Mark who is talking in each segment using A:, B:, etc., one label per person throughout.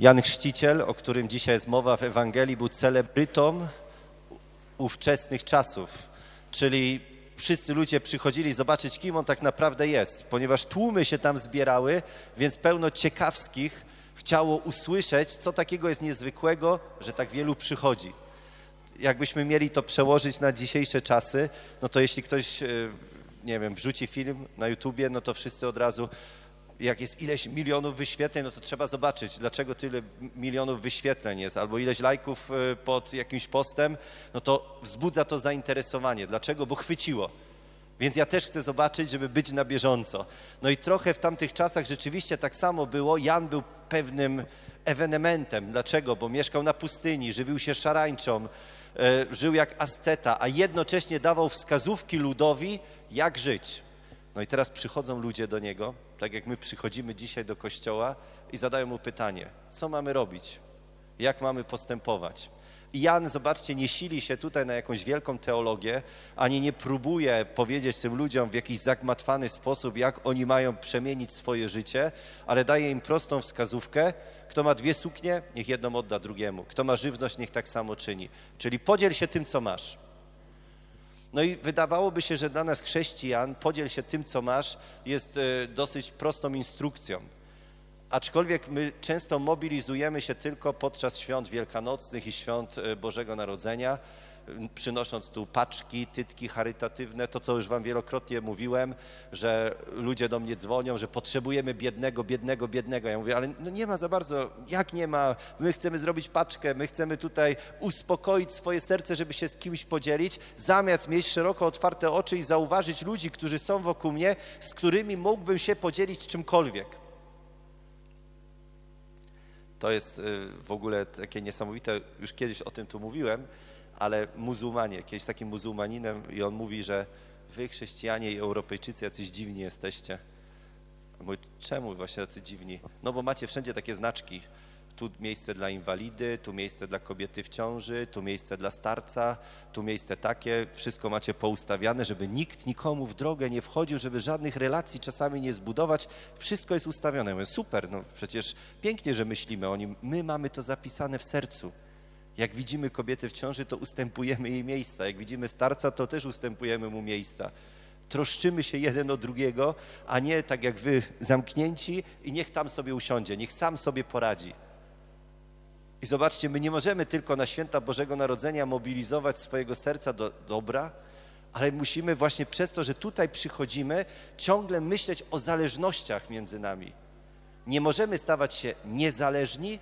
A: Jan Chrzciciel, o którym dzisiaj jest mowa w Ewangelii, był celebrytą ówczesnych czasów, czyli wszyscy ludzie przychodzili zobaczyć, kim on tak naprawdę jest, ponieważ tłumy się tam zbierały, więc pełno ciekawskich chciało usłyszeć, co takiego jest niezwykłego, że tak wielu przychodzi. Jakbyśmy mieli to przełożyć na dzisiejsze czasy, no to jeśli ktoś, e, nie wiem, wrzuci film na YouTubie, no to wszyscy od razu jak jest ileś milionów wyświetleń, no to trzeba zobaczyć, dlaczego tyle milionów wyświetleń jest, albo ileś lajków e, pod jakimś postem, no to wzbudza to zainteresowanie. Dlaczego? Bo chwyciło. Więc ja też chcę zobaczyć, żeby być na bieżąco. No i trochę w tamtych czasach rzeczywiście tak samo było. Jan był pewnym ewenementem. Dlaczego? Bo mieszkał na pustyni, żywił się szarańczą, e, żył jak asceta, a jednocześnie dawał wskazówki ludowi, jak żyć. No i teraz przychodzą ludzie do niego, tak jak my przychodzimy dzisiaj do kościoła i zadają mu pytanie, co mamy robić, jak mamy postępować. I Jan, zobaczcie, nie sili się tutaj na jakąś wielką teologię, ani nie próbuje powiedzieć tym ludziom w jakiś zagmatwany sposób, jak oni mają przemienić swoje życie, ale daje im prostą wskazówkę. Kto ma dwie suknie, niech jedną odda drugiemu. Kto ma żywność, niech tak samo czyni. Czyli podziel się tym, co masz. No i wydawałoby się, że dla nas chrześcijan podziel się tym, co masz, jest e, dosyć prostą instrukcją. Aczkolwiek my często mobilizujemy się tylko podczas świąt wielkanocnych i świąt e, Bożego Narodzenia, przynosząc tu paczki, tytki charytatywne, to co już wam wielokrotnie mówiłem, że ludzie do mnie dzwonią, że potrzebujemy biednego, biednego, biednego. Ja mówię, ale no nie ma za bardzo, jak nie ma? My chcemy zrobić paczkę, my chcemy tutaj uspokoić swoje serce, żeby się z kimś podzielić, zamiast mieć szeroko otwarte oczy i zauważyć ludzi, którzy są wokół mnie, z którymi mógłbym się podzielić czymkolwiek. To jest y, w ogóle takie niesamowite, już kiedyś o tym tu mówiłem, ale muzułmanie, kiedyś takim muzułmaninem i on mówi, że wy chrześcijanie i Europejczycy jacyś dziwni jesteście. Mówi, czemu właśnie tacy dziwni? No bo macie wszędzie takie znaczki. Tu miejsce dla inwalidy, tu miejsce dla kobiety w ciąży, tu miejsce dla starca, tu miejsce takie. Wszystko macie poustawiane, żeby nikt nikomu w drogę nie wchodził, żeby żadnych relacji czasami nie zbudować. Wszystko jest ustawione. Mówię, super, no przecież pięknie, że myślimy o nim. My mamy to zapisane w sercu. Jak widzimy kobietę w ciąży, to ustępujemy jej miejsca. Jak widzimy starca, to też ustępujemy mu miejsca. Troszczymy się jeden o drugiego, a nie tak jak wy zamknięci i niech tam sobie usiądzie, niech sam sobie poradzi. I zobaczcie, my nie możemy tylko na święta Bożego Narodzenia mobilizować swojego serca do dobra, ale musimy właśnie przez to, że tutaj przychodzimy, ciągle myśleć o zależnościach między nami. Nie możemy stawać się niezależni,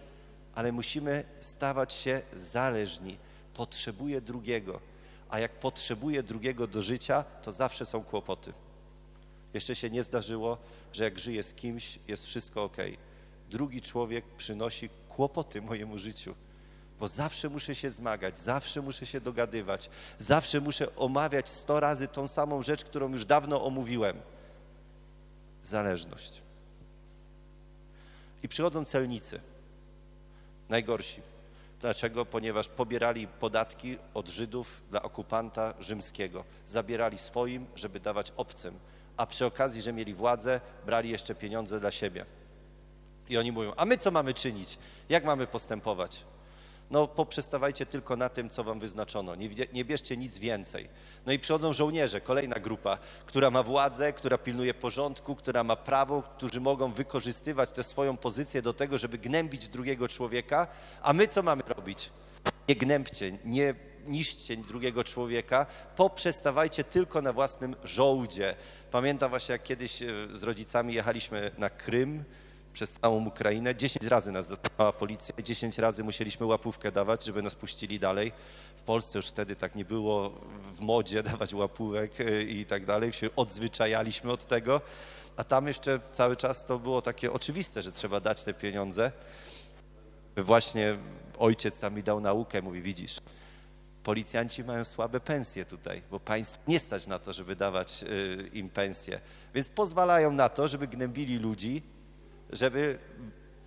A: ale musimy stawać się zależni. Potrzebuję drugiego, a jak potrzebuję drugiego do życia, to zawsze są kłopoty. Jeszcze się nie zdarzyło, że jak żyję z kimś, jest wszystko ok. Drugi człowiek przynosi kłopoty mojemu życiu, bo zawsze muszę się zmagać, zawsze muszę się dogadywać, zawsze muszę omawiać sto razy tą samą rzecz, którą już dawno omówiłem. Zależność. I przychodzą celnicy najgorsi. Dlaczego? Ponieważ pobierali podatki od Żydów dla okupanta rzymskiego. Zabierali swoim, żeby dawać obcym, a przy okazji, że mieli władzę, brali jeszcze pieniądze dla siebie. I oni mówią, a my co mamy czynić? Jak mamy postępować? No poprzestawajcie tylko na tym, co wam wyznaczono. Nie, nie bierzcie nic więcej. No i przychodzą żołnierze, kolejna grupa, która ma władzę, która pilnuje porządku, która ma prawo, którzy mogą wykorzystywać tę swoją pozycję do tego, żeby gnębić drugiego człowieka. A my co mamy robić? Nie gnębcie, nie niszczcie drugiego człowieka, poprzestawajcie tylko na własnym żołdzie. Pamiętam właśnie, jak kiedyś e, z rodzicami jechaliśmy na Krym, przez całą Ukrainę. Dziesięć razy nas zatrzymała policja i dziesięć razy musieliśmy łapówkę dawać, żeby nas puścili dalej. W Polsce już wtedy tak nie było w modzie dawać łapówek y, i tak dalej. Się odzwyczajaliśmy od tego, a tam jeszcze cały czas to było takie oczywiste, że trzeba dać te pieniądze. Właśnie ojciec tam mi dał naukę, mówi, widzisz, policjanci mają słabe pensje tutaj, bo państwo nie stać na to, żeby dawać y, im pensje. Więc pozwalają na to, żeby gnębili ludzi, żeby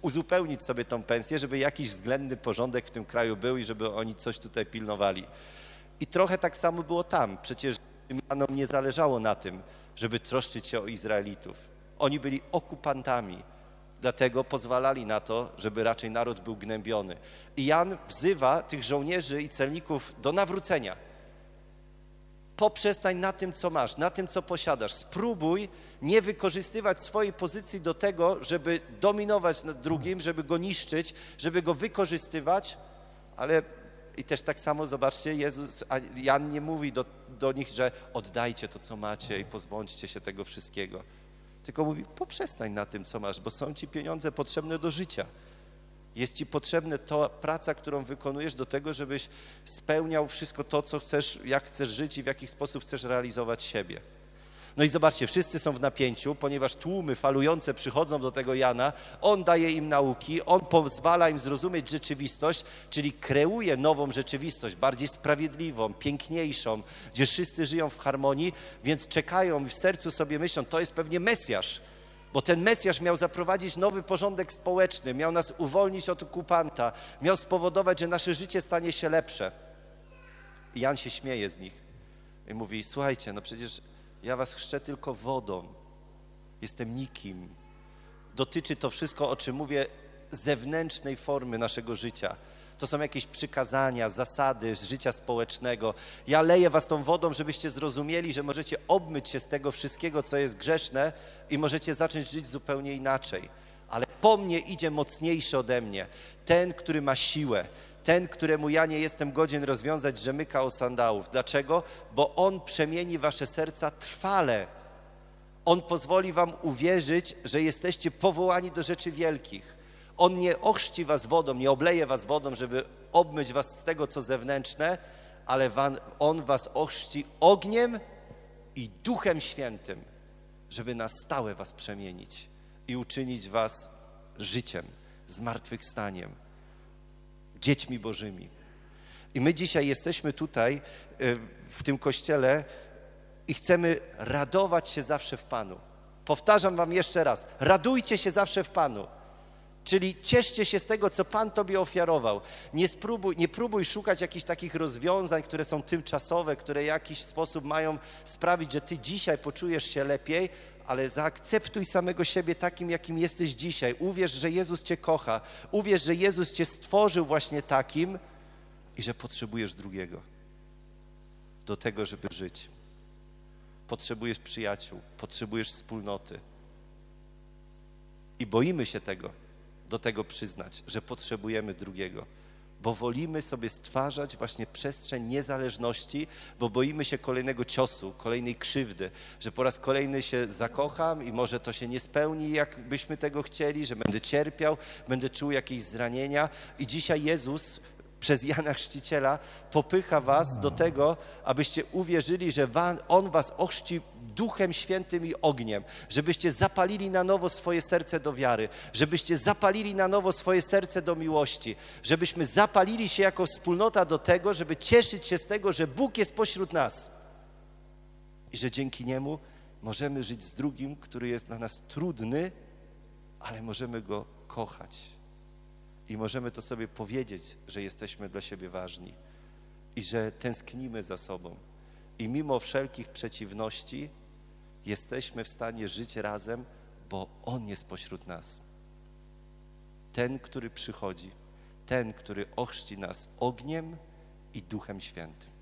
A: uzupełnić sobie tą pensję, żeby jakiś względny porządek w tym kraju był i żeby oni coś tutaj pilnowali. I trochę tak samo było tam. Przecież Rzymianom nie zależało na tym, żeby troszczyć się o Izraelitów. Oni byli okupantami. Dlatego pozwalali na to, żeby raczej naród był gnębiony. I Jan wzywa tych żołnierzy i celników do nawrócenia. Poprzestań na tym, co masz, na tym, co posiadasz. Spróbuj nie wykorzystywać swojej pozycji do tego, żeby dominować nad drugim, żeby go niszczyć, żeby go wykorzystywać, ale i też tak samo zobaczcie, Jezus, Jan nie mówi do, do nich, że oddajcie to, co macie i pozbądźcie się tego wszystkiego. Tylko mówi, poprzestań na tym, co masz, bo są ci pieniądze potrzebne do życia. Jest ci potrzebna to praca, którą wykonujesz do tego, żebyś spełniał wszystko to, co chcesz, jak chcesz żyć i w jaki sposób chcesz realizować siebie. No i zobaczcie, wszyscy są w napięciu, ponieważ tłumy falujące przychodzą do tego Jana, on daje im nauki, on pozwala im zrozumieć rzeczywistość, czyli kreuje nową rzeczywistość, bardziej sprawiedliwą, piękniejszą, gdzie wszyscy żyją w harmonii, więc czekają i w sercu sobie myślą, to jest pewnie Mesjasz, bo ten Mesjasz miał zaprowadzić nowy porządek społeczny, miał nas uwolnić od okupanta, miał spowodować, że nasze życie stanie się lepsze. I Jan się śmieje z nich i mówi, słuchajcie, no przecież ja was chrzczę tylko wodą. Jestem nikim. Dotyczy to wszystko, o czym mówię, zewnętrznej formy naszego życia. To są jakieś przykazania, zasady życia społecznego. Ja leję was tą wodą, żebyście zrozumieli, że możecie obmyć się z tego wszystkiego, co jest grzeszne i możecie zacząć żyć zupełnie inaczej. Ale po mnie idzie mocniejszy ode mnie, ten, który ma siłę, ten, któremu ja nie jestem godzien rozwiązać rzemyka o sandałów. Dlaczego? Bo On przemieni wasze serca trwale. On pozwoli wam uwierzyć, że jesteście powołani do rzeczy wielkich. On nie ochrzci was wodą, nie obleje was wodą, żeby obmyć was z tego, co zewnętrzne, ale On was ochrzci ogniem i Duchem Świętym, żeby na stałe was przemienić i uczynić was życiem, zmartwychwstaniem dziećmi Bożymi. I my dzisiaj jesteśmy tutaj e, w tym kościele i chcemy radować się zawsze w Panu. Powtarzam Wam jeszcze raz: radujcie się zawsze w Panu. Czyli cieszcie się z tego, co Pan Tobie ofiarował. Nie, spróbuj, nie próbuj szukać jakichś takich rozwiązań, które są tymczasowe, które w jakiś sposób mają sprawić, że Ty dzisiaj poczujesz się lepiej, ale zaakceptuj samego siebie takim, jakim jesteś dzisiaj. Uwierz, że Jezus Cię kocha. Uwierz, że Jezus Cię stworzył właśnie takim i że potrzebujesz drugiego do tego, żeby żyć. Potrzebujesz przyjaciół, potrzebujesz wspólnoty. I boimy się tego, do tego przyznać, że potrzebujemy drugiego bo wolimy sobie stwarzać właśnie przestrzeń niezależności, bo boimy się kolejnego ciosu, kolejnej krzywdy, że po raz kolejny się zakocham i może to się nie spełni, jak byśmy tego chcieli, że będę cierpiał, będę czuł jakieś zranienia. I dzisiaj Jezus przez Jana Chrzciciela popycha was do tego, abyście uwierzyli, że On was ochrzci Duchem Świętym i ogniem, żebyście zapalili na nowo swoje serce do wiary, żebyście zapalili na nowo swoje serce do miłości, żebyśmy zapalili się jako wspólnota do tego, żeby cieszyć się z tego, że Bóg jest pośród nas. I że dzięki Niemu możemy żyć z drugim, który jest dla nas trudny, ale możemy go kochać i możemy to sobie powiedzieć, że jesteśmy dla siebie ważni i że tęsknimy za sobą. I mimo wszelkich przeciwności jesteśmy w stanie żyć razem, bo On jest pośród nas. Ten, który przychodzi, ten, który ochrzci nas ogniem i Duchem Świętym.